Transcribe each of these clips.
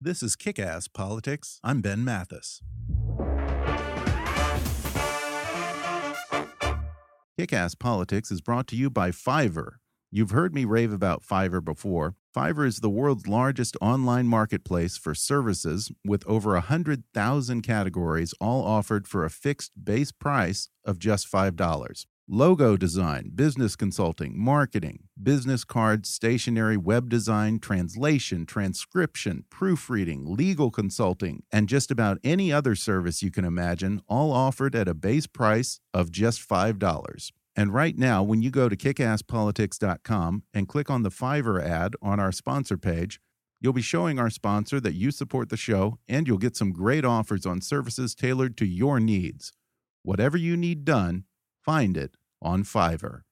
This is Kick Ass Politics. I'm Ben Mathis. Kick Ass Politics is brought to you by Fiverr. You've heard me rave about Fiverr before. Fiverr is the world's largest online marketplace for services with over 100,000 categories, all offered for a fixed base price of just $5 logo design, business consulting, marketing, business cards, stationery, web design, translation, transcription, proofreading, legal consulting, and just about any other service you can imagine, all offered at a base price of just $5. And right now, when you go to kickasspolitics.com and click on the Fiverr ad on our sponsor page, you'll be showing our sponsor that you support the show, and you'll get some great offers on services tailored to your needs. Whatever you need done, Find it on Fiverr.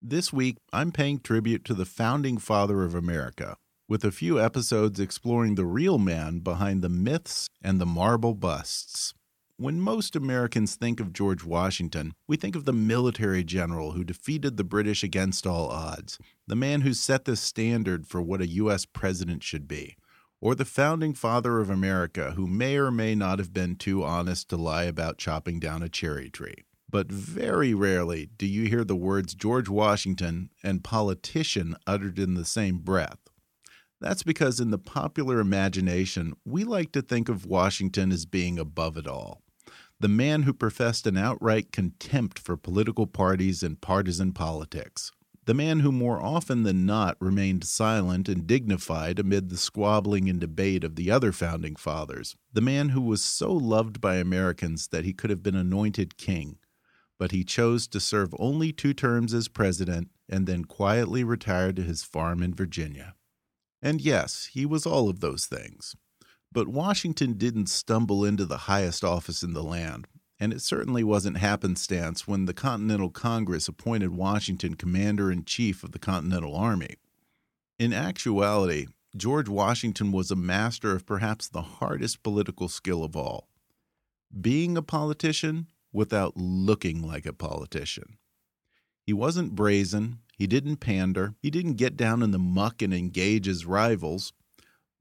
This week, I'm paying tribute to the founding father of America, with a few episodes exploring the real man behind the myths and the marble busts. When most Americans think of George Washington, we think of the military general who defeated the British against all odds, the man who set the standard for what a U.S. president should be or the founding father of America who may or may not have been too honest to lie about chopping down a cherry tree. But very rarely do you hear the words George Washington and politician uttered in the same breath. That's because in the popular imagination, we like to think of Washington as being above it all. The man who professed an outright contempt for political parties and partisan politics the man who more often than not remained silent and dignified amid the squabbling and debate of the other founding fathers, the man who was so loved by Americans that he could have been anointed king, but he chose to serve only two terms as president and then quietly retired to his farm in Virginia. And yes, he was all of those things. But Washington didn't stumble into the highest office in the land and it certainly wasn't happenstance when the Continental Congress appointed Washington commander in chief of the Continental Army. In actuality, George Washington was a master of perhaps the hardest political skill of all being a politician without looking like a politician. He wasn't brazen, he didn't pander, he didn't get down in the muck and engage his rivals.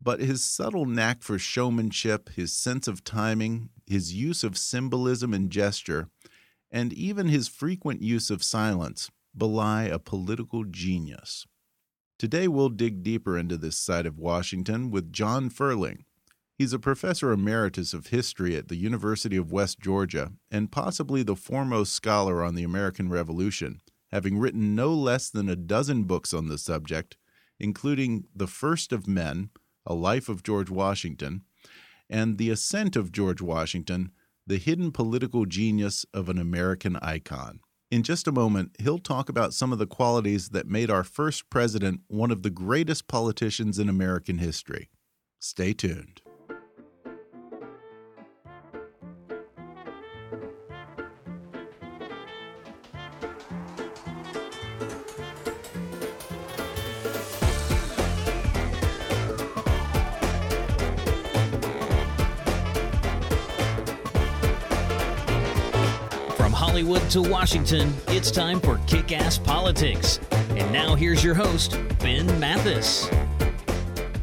But his subtle knack for showmanship, his sense of timing, his use of symbolism and gesture, and even his frequent use of silence belie a political genius. Today, we'll dig deeper into this side of Washington with John Ferling. He's a professor emeritus of history at the University of West Georgia and possibly the foremost scholar on the American Revolution, having written no less than a dozen books on the subject, including The First of Men, a Life of George Washington, and The Ascent of George Washington, the hidden political genius of an American icon. In just a moment, he'll talk about some of the qualities that made our first president one of the greatest politicians in American history. Stay tuned. Hollywood to Washington, it's time for Kick Ass Politics. And now here's your host, Ben Mathis.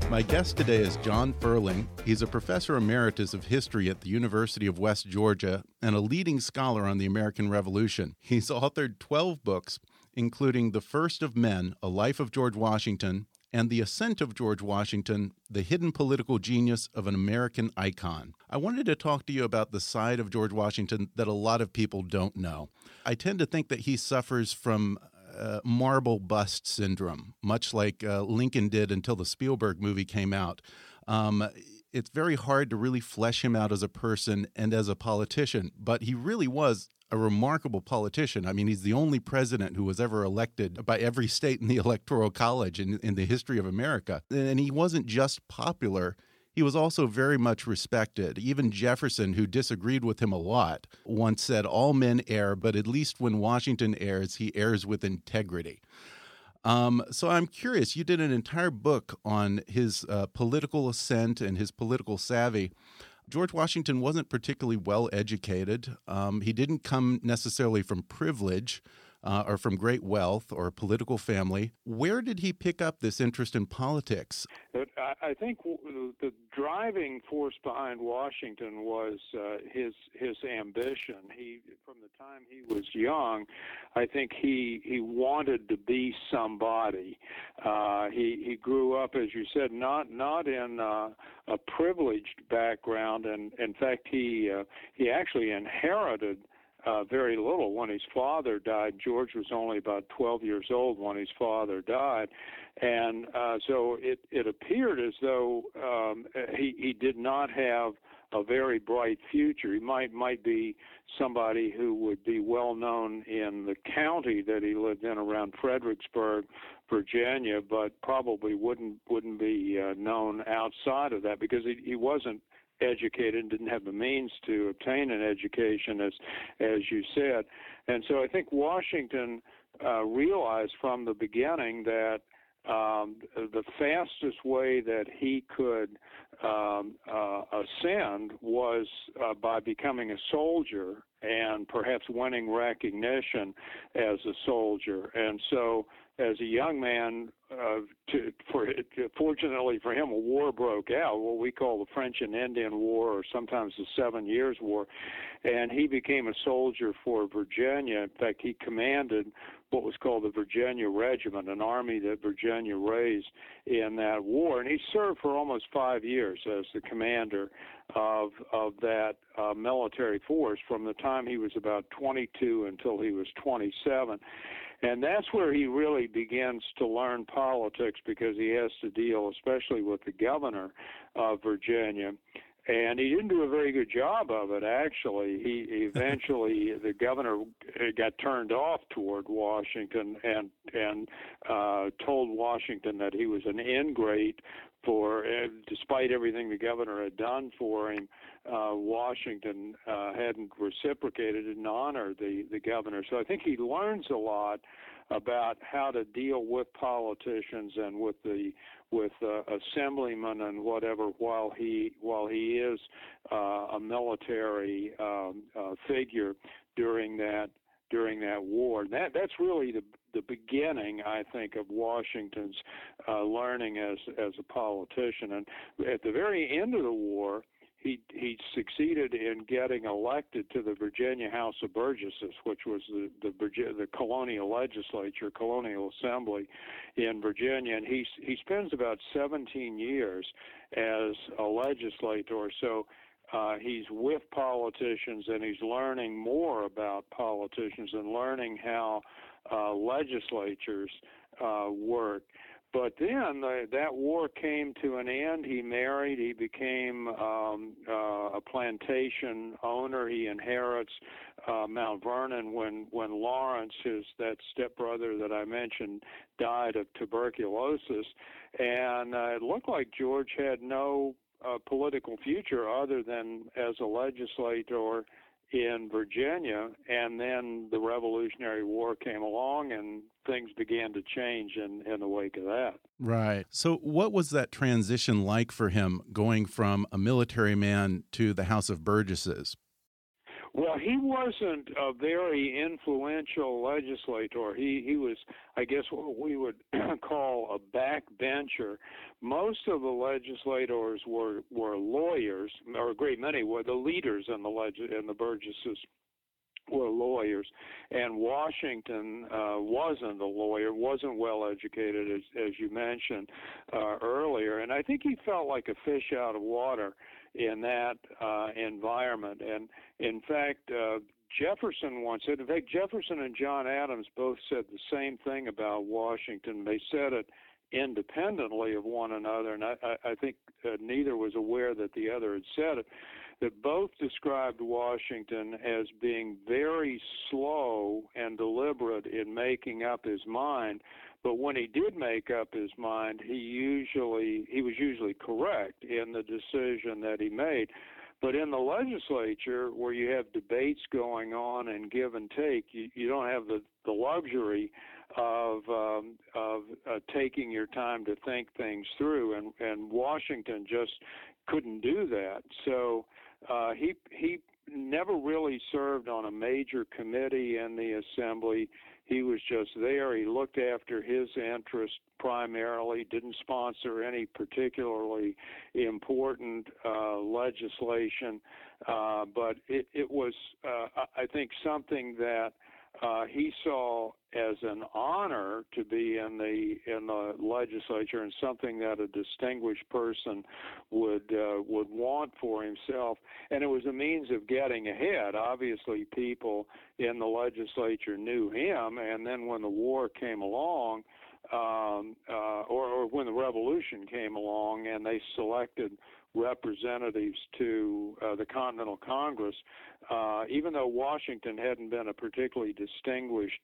My guest today is John Ferling. He's a professor emeritus of history at the University of West Georgia and a leading scholar on the American Revolution. He's authored 12 books, including The First of Men, A Life of George Washington, and The Ascent of George Washington, The Hidden Political Genius of an American Icon. I wanted to talk to you about the side of George Washington that a lot of people don't know. I tend to think that he suffers from uh, marble bust syndrome, much like uh, Lincoln did until the Spielberg movie came out. Um, it's very hard to really flesh him out as a person and as a politician, but he really was a remarkable politician. I mean, he's the only president who was ever elected by every state in the Electoral College in, in the history of America. And he wasn't just popular, he was also very much respected. Even Jefferson, who disagreed with him a lot, once said, All men err, but at least when Washington errs, he errs with integrity. Um, so I'm curious. You did an entire book on his uh, political ascent and his political savvy. George Washington wasn't particularly well educated. Um, he didn't come necessarily from privilege uh, or from great wealth or a political family. Where did he pick up this interest in politics? I think the driving force behind Washington was uh, his his ambition. He, from the time he was young, I think he he wanted to be somebody. Uh, he he grew up, as you said, not not in uh, a privileged background, and in fact, he uh, he actually inherited uh, very little. When his father died, George was only about 12 years old when his father died, and uh, so it it appeared as though um, he he did not have a very bright future. He might might be somebody who would be well known in the county that he lived in around Fredericksburg, Virginia, but probably wouldn't wouldn't be uh, known outside of that because he, he wasn't educated and didn't have the means to obtain an education, as as you said. And so I think Washington uh, realized from the beginning that um, the fastest way that he could um, uh, ascend was uh, by becoming a soldier and perhaps winning recognition as a soldier. And so, as a young man, uh, to, for fortunately for him, a war broke out, what we call the French and Indian War, or sometimes the Seven Years' War, and he became a soldier for Virginia. In fact, he commanded what was called the Virginia Regiment, an army that Virginia raised in that war, and he served for almost five years as the commander of of that uh, military force from the time he was about 22 until he was 27. And that's where he really begins to learn politics because he has to deal, especially with the governor of Virginia. And he didn't do a very good job of it, actually. He eventually, the governor got turned off toward Washington and and uh, told Washington that he was an ingrate for, uh, despite everything the governor had done for him, uh, Washington uh, hadn't reciprocated and honored the the governor. So I think he learns a lot about how to deal with politicians and with the with uh, assemblymen and whatever while he while he is uh, a military um, uh, figure during that during that war. That that's really the the beginning, I think, of Washington's uh, learning as as a politician. And at the very end of the war, he he succeeded in getting elected to the Virginia House of Burgesses, which was the the, Virginia, the colonial legislature, colonial assembly in Virginia, and he he spends about 17 years as a legislator. So. Uh, he's with politicians and he's learning more about politicians and learning how uh, legislatures uh, work. But then the, that war came to an end. He married. He became um, uh, a plantation owner. He inherits uh, Mount Vernon when when Lawrence, his that stepbrother that I mentioned, died of tuberculosis, and uh, it looked like George had no uh, political future other than as a legislator in Virginia, and then the Revolutionary War came along, and things began to change in, in the wake of that. Right. So, what was that transition like for him going from a military man to the House of Burgesses? Well, he wasn't a very influential legislator. He he was, I guess, what we would call a backbencher. Most of the legislators were were lawyers, or a great many were the leaders in the leg in the Burgesses were lawyers, and Washington uh, wasn't a lawyer, wasn't well educated, as, as you mentioned uh, earlier, and I think he felt like a fish out of water in that uh, environment. And in fact, uh, Jefferson once said, in fact, Jefferson and John Adams both said the same thing about Washington. They said it independently of one another, and I, I think uh, neither was aware that the other had said it. That both described Washington as being very slow and deliberate in making up his mind, but when he did make up his mind, he usually he was usually correct in the decision that he made. But in the legislature, where you have debates going on and give and take, you, you don't have the, the luxury of um, of uh, taking your time to think things through, and and Washington just couldn't do that. So uh, he he never really served on a major committee in the assembly. He was just there. He looked after his interest primarily, didn't sponsor any particularly important uh, legislation, uh, but it, it was, uh, I think, something that uh, he saw as an honor to be in the in the legislature and something that a distinguished person would uh, would want for himself. And it was a means of getting ahead. Obviously people in the legislature knew him. And then when the war came along um, uh, or, or when the revolution came along and they selected representatives to uh, the Continental Congress, uh, even though Washington hadn't been a particularly distinguished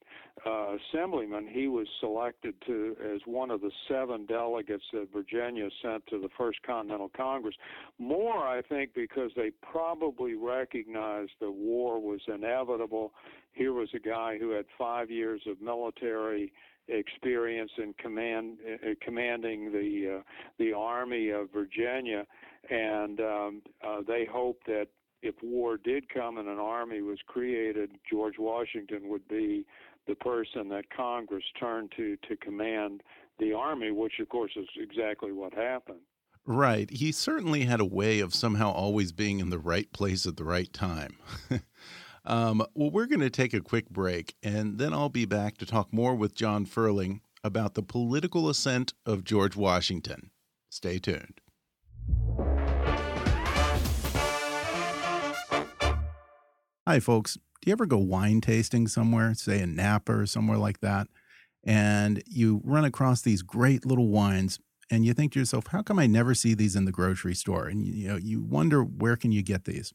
uh, assemblyman, he was selected to as one of the seven delegates that Virginia sent to the First Continental Congress. More, I think, because they probably recognized that war was inevitable. Here was a guy who had five years of military experience in command uh, commanding the uh, the army of Virginia and um, uh, they hoped that if war did come and an army was created, George Washington would be the person that Congress turned to to command the army, which of course is exactly what happened. Right. He certainly had a way of somehow always being in the right place at the right time. um, well, we're going to take a quick break, and then I'll be back to talk more with John Ferling about the political ascent of George Washington. Stay tuned. Hi, folks. Do you ever go wine tasting somewhere, say in Napa or somewhere like that, and you run across these great little wines, and you think to yourself, "How come I never see these in the grocery store?" And you, know, you wonder where can you get these.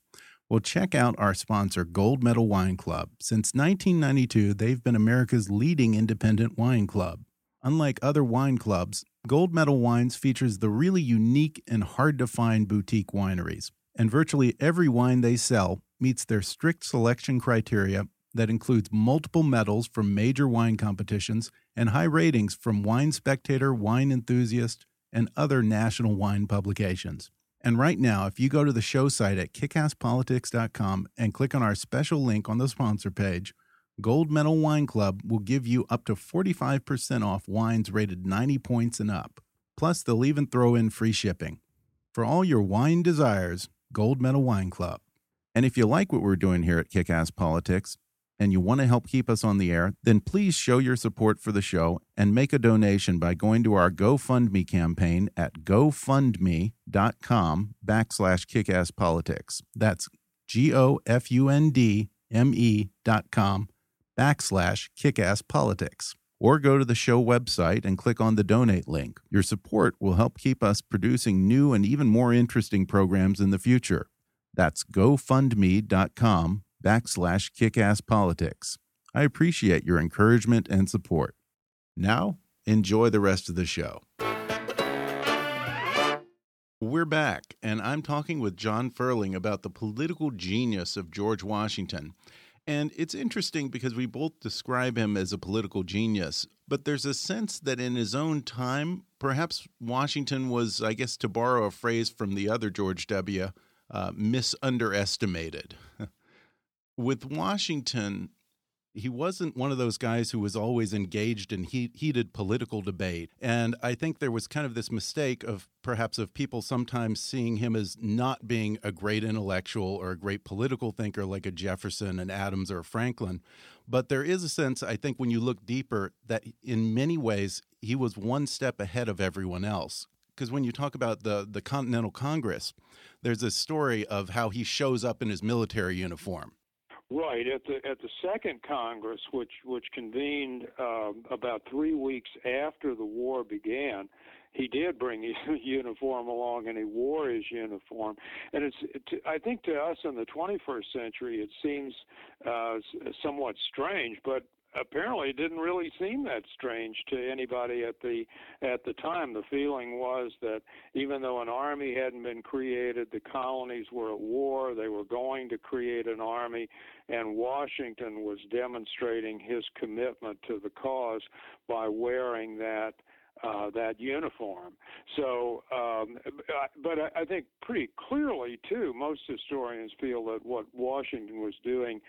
Well, check out our sponsor, Gold Medal Wine Club. Since 1992, they've been America's leading independent wine club. Unlike other wine clubs, Gold Medal Wines features the really unique and hard to find boutique wineries. And virtually every wine they sell meets their strict selection criteria that includes multiple medals from major wine competitions and high ratings from Wine Spectator, Wine Enthusiast, and other national wine publications. And right now, if you go to the show site at kickasspolitics.com and click on our special link on the sponsor page, Gold Medal Wine Club will give you up to 45% off wines rated 90 points and up. Plus, they'll even throw in free shipping. For all your wine desires, Gold Medal Wine Club. And if you like what we're doing here at Kickass Politics and you want to help keep us on the air, then please show your support for the show and make a donation by going to our GoFundMe campaign at gofundme.com backslash kickasspolitics. That's G-O-F-U-N-D-M-E dot com backslash kickasspolitics. Or go to the show website and click on the donate link. Your support will help keep us producing new and even more interesting programs in the future. That's gofundme.com backslash kickasspolitics. I appreciate your encouragement and support. Now, enjoy the rest of the show. We're back, and I'm talking with John Ferling about the political genius of George Washington. And it's interesting because we both describe him as a political genius, but there's a sense that in his own time, perhaps Washington was, I guess, to borrow a phrase from the other George W., uh, misunderestimated. With Washington, he wasn't one of those guys who was always engaged in heat, heated political debate. And I think there was kind of this mistake of perhaps of people sometimes seeing him as not being a great intellectual or a great political thinker like a Jefferson, an Adams, or a Franklin. But there is a sense, I think, when you look deeper, that in many ways he was one step ahead of everyone else. Because when you talk about the the Continental Congress, there's a story of how he shows up in his military uniform Right at the at the second Congress, which which convened um, about three weeks after the war began, he did bring his uniform along, and he wore his uniform. And it's it, I think to us in the 21st century, it seems uh, somewhat strange, but apparently it didn't really seem that strange to anybody at the at the time. The feeling was that even though an army hadn't been created, the colonies were at war. They were going to create an army, and Washington was demonstrating his commitment to the cause by wearing that uh, that uniform. So, um, but I think pretty clearly, too, most historians feel that what Washington was doing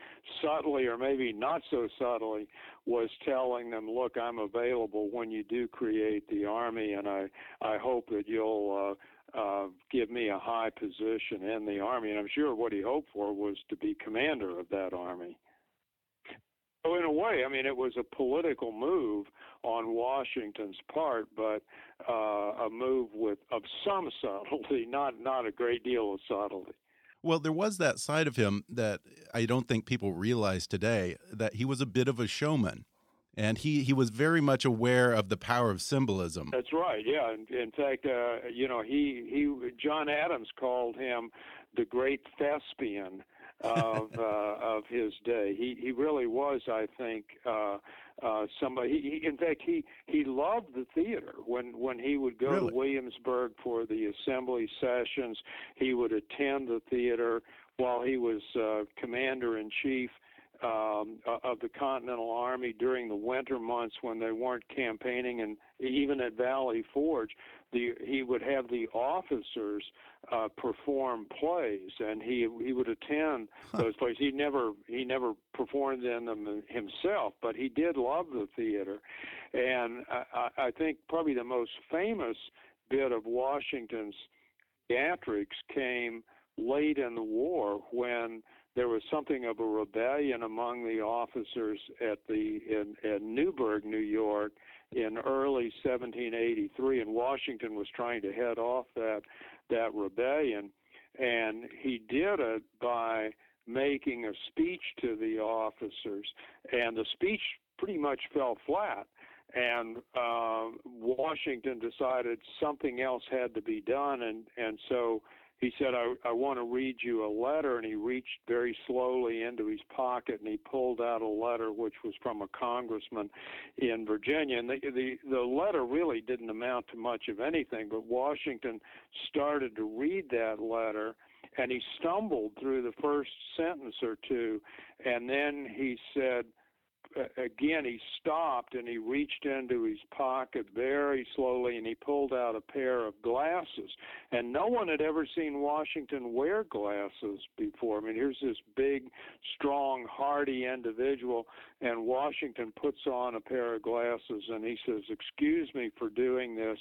subtly, or maybe not so subtly, was telling them, look, I'm available when you do create the army, and I, I hope that you'll. Uh, uh, give me a high position in the army, and I'm sure what he hoped for was to be commander of that army. So in a way, I mean, it was a political move on Washington's part, but uh, a move with of some subtlety, not not a great deal of subtlety. Well, there was that side of him that I don't think people realize today that he was a bit of a showman. And he, he was very much aware of the power of symbolism. That's right. Yeah. In, in fact, uh, you know, he he John Adams called him the great thespian of uh, of his day. He he really was, I think, uh, uh, somebody. He, he, in fact, he he loved the theater. When when he would go really? to Williamsburg for the assembly sessions, he would attend the theater while he was uh, commander in chief um, of the Continental Army during the winter months when they weren't campaigning, and even at Valley Forge, the, he would have the officers uh, perform plays, and he he would attend those plays. He never he never performed in them himself, but he did love the theater, and I, I think probably the most famous bit of Washington's theatrics came late in the war when there was something of a rebellion among the officers at the in, in Newburgh, New York, in early 1783, and Washington was trying to head off that that rebellion, and he did it by making a speech to the officers, and the speech pretty much fell flat. And uh, Washington decided something else had to be done, and and so he said, I, I want to read you a letter. And he reached very slowly into his pocket and he pulled out a letter which was from a congressman in Virginia. And the, the, the letter really didn't amount to much of anything, but Washington started to read that letter and he stumbled through the first sentence or two. And then he said, again, he stopped and he reached into his pocket very slowly and he pulled out a pair of glasses. And no one had ever seen Washington wear glasses before. I mean, here's this big, strong, hardy individual, and Washington puts on a pair of glasses and he says, Excuse me for doing this,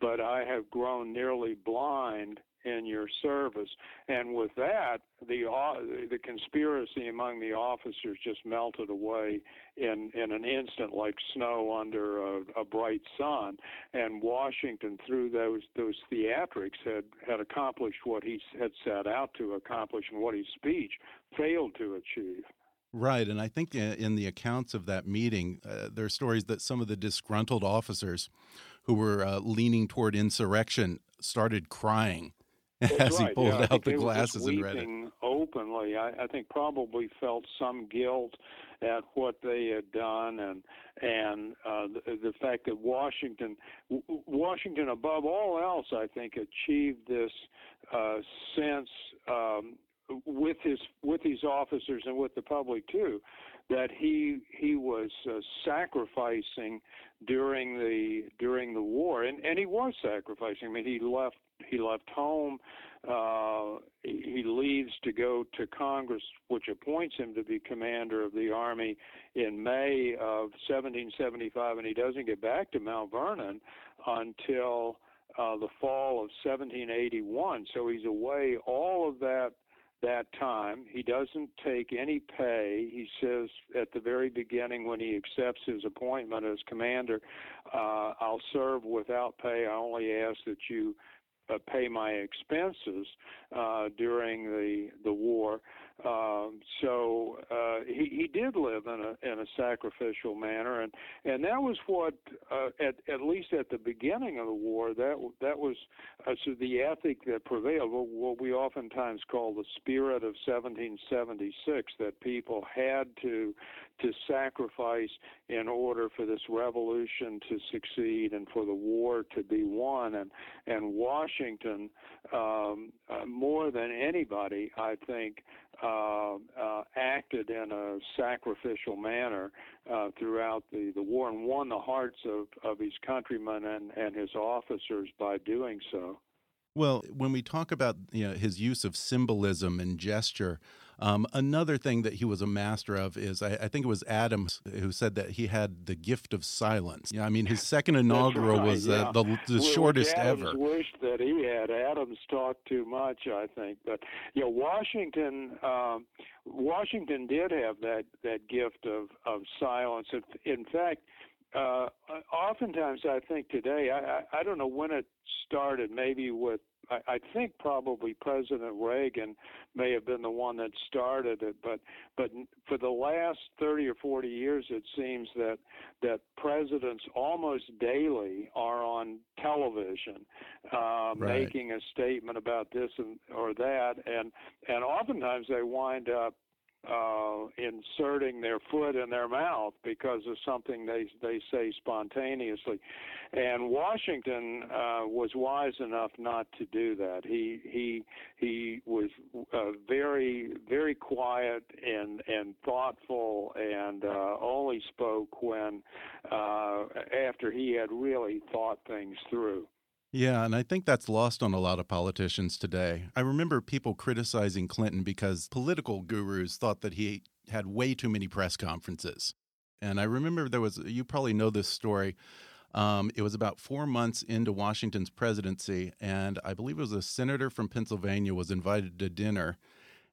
but I have grown nearly blind in your service. And with that, the uh, the conspiracy among the officers just melted away in in an instant, like snow under a, a bright sun. And Washington, through those those theatrics, had had accomplished what he had set out to accomplish, and what his speech failed to achieve. Right, and I think in the accounts of that meeting, uh, there are stories that some of the disgruntled officers who were uh, leaning toward insurrection started crying as right. he pulled yeah, out the glasses and read it. Openly, I, I think probably felt some guilt at what they had done, and and uh, the, the fact that Washington, Washington above all else, I think achieved this uh, sense um, with his with his officers and with the public too, that he he was uh, sacrificing during the during the war, and and he was sacrificing. I mean, he left he left home. Uh, he leaves to go to Congress, which appoints him to be commander of the army in May of 1775, and he doesn't get back to Mount Vernon until uh, the fall of 1781. So he's away all of that that time. He doesn't take any pay. He says at the very beginning when he accepts his appointment as commander, uh, I'll serve without pay. I only ask that you uh, pay my expenses uh, during the the war. Um, so uh, he he did live in a in a sacrificial manner, and and that was what uh, at at least at the beginning of the war that that was uh, so the ethic that prevailed. What we oftentimes call the spirit of 1776, that people had to to sacrifice in order for this revolution to succeed and for the war to be won. And and Washington, um, uh, more than anybody, I think, uh, uh, acted in a sacrificial manner uh, throughout the, the war and won the hearts of, of his countrymen and, and his officers by doing so. Well, when we talk about you know, his use of symbolism and gesture, um, another thing that he was a master of is I, I, think it was Adams who said that he had the gift of silence. Yeah, I mean his second inaugural right, was uh, the, the well, shortest Adams ever. Wished that he had. Adams talked too much, I think. But you know, Washington, um, Washington did have that that gift of of silence. In fact. Uh, oftentimes, I think today, I, I, I don't know when it started, maybe with I, I think probably President Reagan may have been the one that started it, but but for the last 30 or 40 years, it seems that that presidents almost daily are on television, uh, right. making a statement about this and or that, and and oftentimes they wind up uh, inserting their foot in their mouth because of something they they say spontaneously, and Washington uh, was wise enough not to do that. He he he was uh, very very quiet and and thoughtful, and uh, only spoke when uh, after he had really thought things through. Yeah, and I think that's lost on a lot of politicians today. I remember people criticizing Clinton because political gurus thought that he had way too many press conferences. And I remember there was, you probably know this story. Um, it was about four months into Washington's presidency, and I believe it was a senator from Pennsylvania was invited to dinner,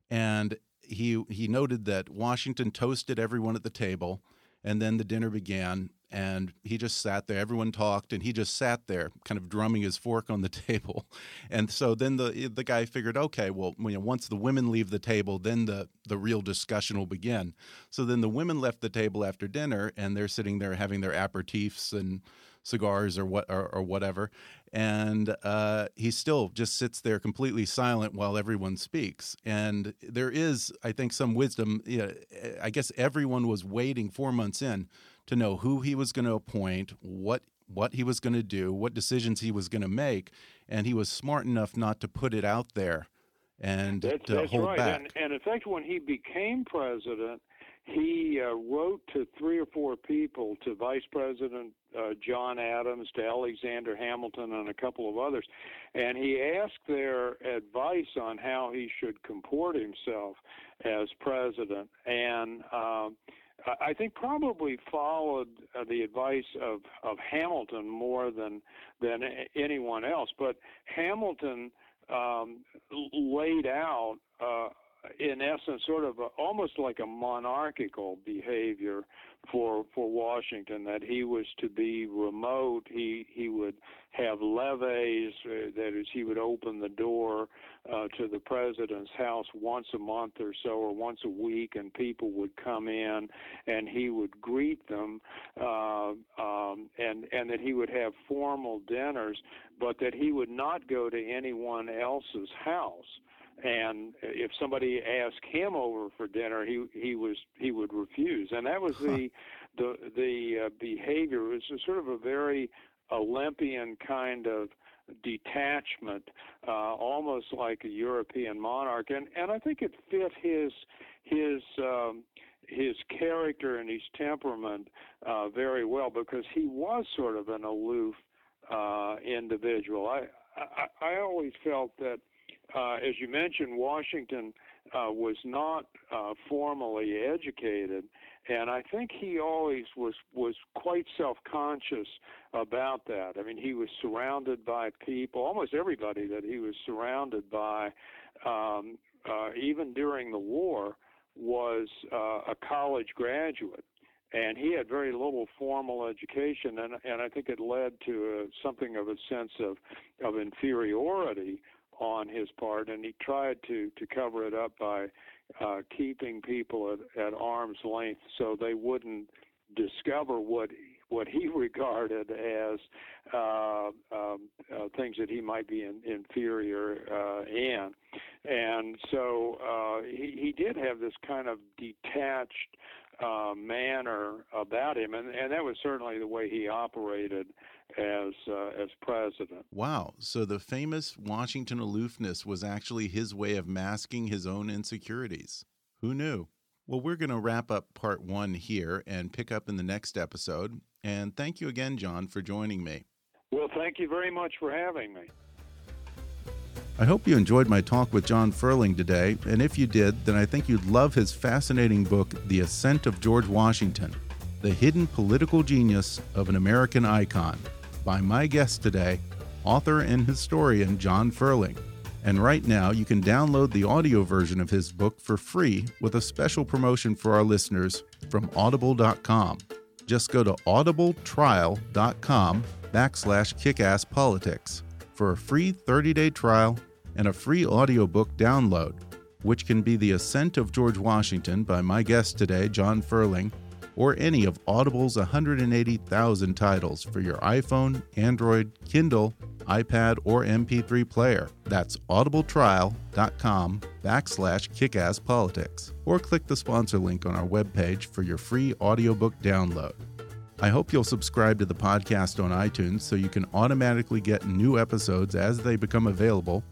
and he he noted that Washington toasted everyone at the table, and then the dinner began, and he just sat there. Everyone talked, and he just sat there, kind of drumming his fork on the table. And so then the the guy figured, okay, well, you know, once the women leave the table, then the the real discussion will begin. So then the women left the table after dinner, and they're sitting there having their aperitifs and cigars or what or, or whatever, and uh, he still just sits there completely silent while everyone speaks. And there is, I think, some wisdom. You know, I guess everyone was waiting four months in to know who he was going to appoint, what what he was going to do, what decisions he was going to make, and he was smart enough not to put it out there and that's, to that's hold right. back. And, and in fact, when he became president, he uh, wrote to three or four people, to Vice President uh, John Adams, to Alexander Hamilton, and a couple of others, and he asked their advice on how he should comport himself as president. And um, I think probably followed uh, the advice of, of Hamilton more than than anyone else. But Hamilton um, laid out, uh, in essence, sort of a, almost like a monarchical behavior for for Washington. That he was to be remote. He he would have levees. Uh, that is, he would open the door uh, to the president's house once a month or so, or once a week, and people would come in, and he would greet them, uh, um, and and that he would have formal dinners, but that he would not go to anyone else's house and if somebody asked him over for dinner, he he was he would refuse, and that was the the the uh, behavior. It was sort of a very Olympian kind of detachment, uh, almost like a European monarch, and and I think it fit his his um, his character and his temperament uh, very well because he was sort of an aloof uh, individual. I I, I always felt that, uh, as you mentioned, Washington uh, was not uh, formally educated, and I think he always was was quite self-conscious about that. I mean, he was surrounded by people, almost everybody that he was surrounded by, um, uh, even during the war, was uh, a college graduate and he had very little formal education, and and I think it led to a, something of a sense of of inferiority on his part, and he tried to to cover it up by uh, keeping people at, at arm's length so they wouldn't discover what what he regarded as uh, um, uh, things that he might be in, inferior uh, in, and so uh, he he did have this kind of detached uh, manner about him, and, and that was certainly the way he operated as uh, as president. Wow! So the famous Washington aloofness was actually his way of masking his own insecurities. Who knew? Well, we're going to wrap up part one here and pick up in the next episode. And thank you again, John, for joining me. Well, thank you very much for having me. I hope you enjoyed my talk with John Ferling today, and if you did, then I think you'd love his fascinating book, The Ascent of George Washington The Hidden Political Genius of an American Icon, by my guest today, author and historian John Ferling. And right now, you can download the audio version of his book for free with a special promotion for our listeners from audible.com. Just go to audibletrial.com backslash kickasspolitics for a free 30-day trial and a free audiobook download, which can be The Ascent of George Washington by my guest today, John Ferling, or any of Audible's 180,000 titles for your iPhone, Android, Kindle, iPad, or MP3 player. That's audibletrial.com backslash kickasspolitics. Or click the sponsor link on our webpage for your free audiobook download. I hope you'll subscribe to the podcast on iTunes so you can automatically get new episodes as they become available.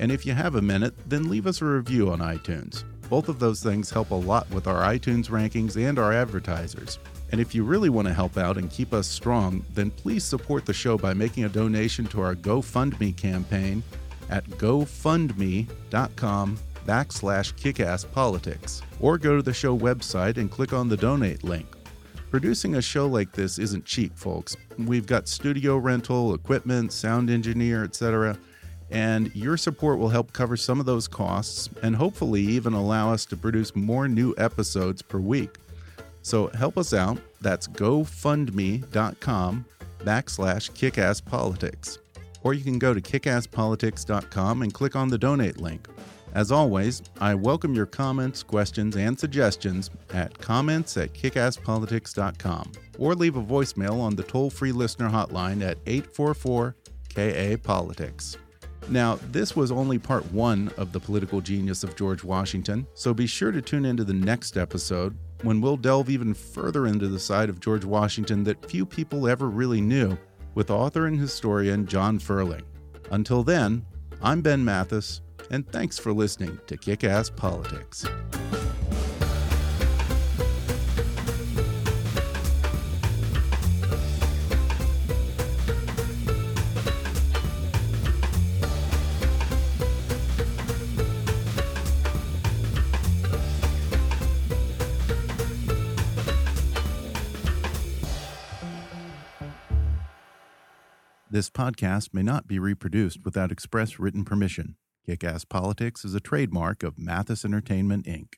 And if you have a minute, then leave us a review on iTunes. Both of those things help a lot with our iTunes rankings and our advertisers. And if you really want to help out and keep us strong, then please support the show by making a donation to our GoFundMe campaign at gofundme.com backslash kickasspolitics. Or go to the show website and click on the donate link. Producing a show like this isn't cheap, folks. We've got studio rental, equipment, sound engineer, etc. And your support will help cover some of those costs and hopefully even allow us to produce more new episodes per week. So help us out. That's gofundme.com backslash kickasspolitics. Or you can go to kickasspolitics.com and click on the donate link. As always, I welcome your comments, questions, and suggestions at comments at kickasspolitics.com or leave a voicemail on the toll free listener hotline at 844 KA Politics. Now, this was only part one of the political genius of George Washington, so be sure to tune into the next episode when we'll delve even further into the side of George Washington that few people ever really knew with author and historian John Ferling. Until then, I'm Ben Mathis and thanks for listening to Kick Ass Politics. This podcast may not be reproduced without express written permission. Kick Ass Politics is a trademark of Mathis Entertainment, Inc.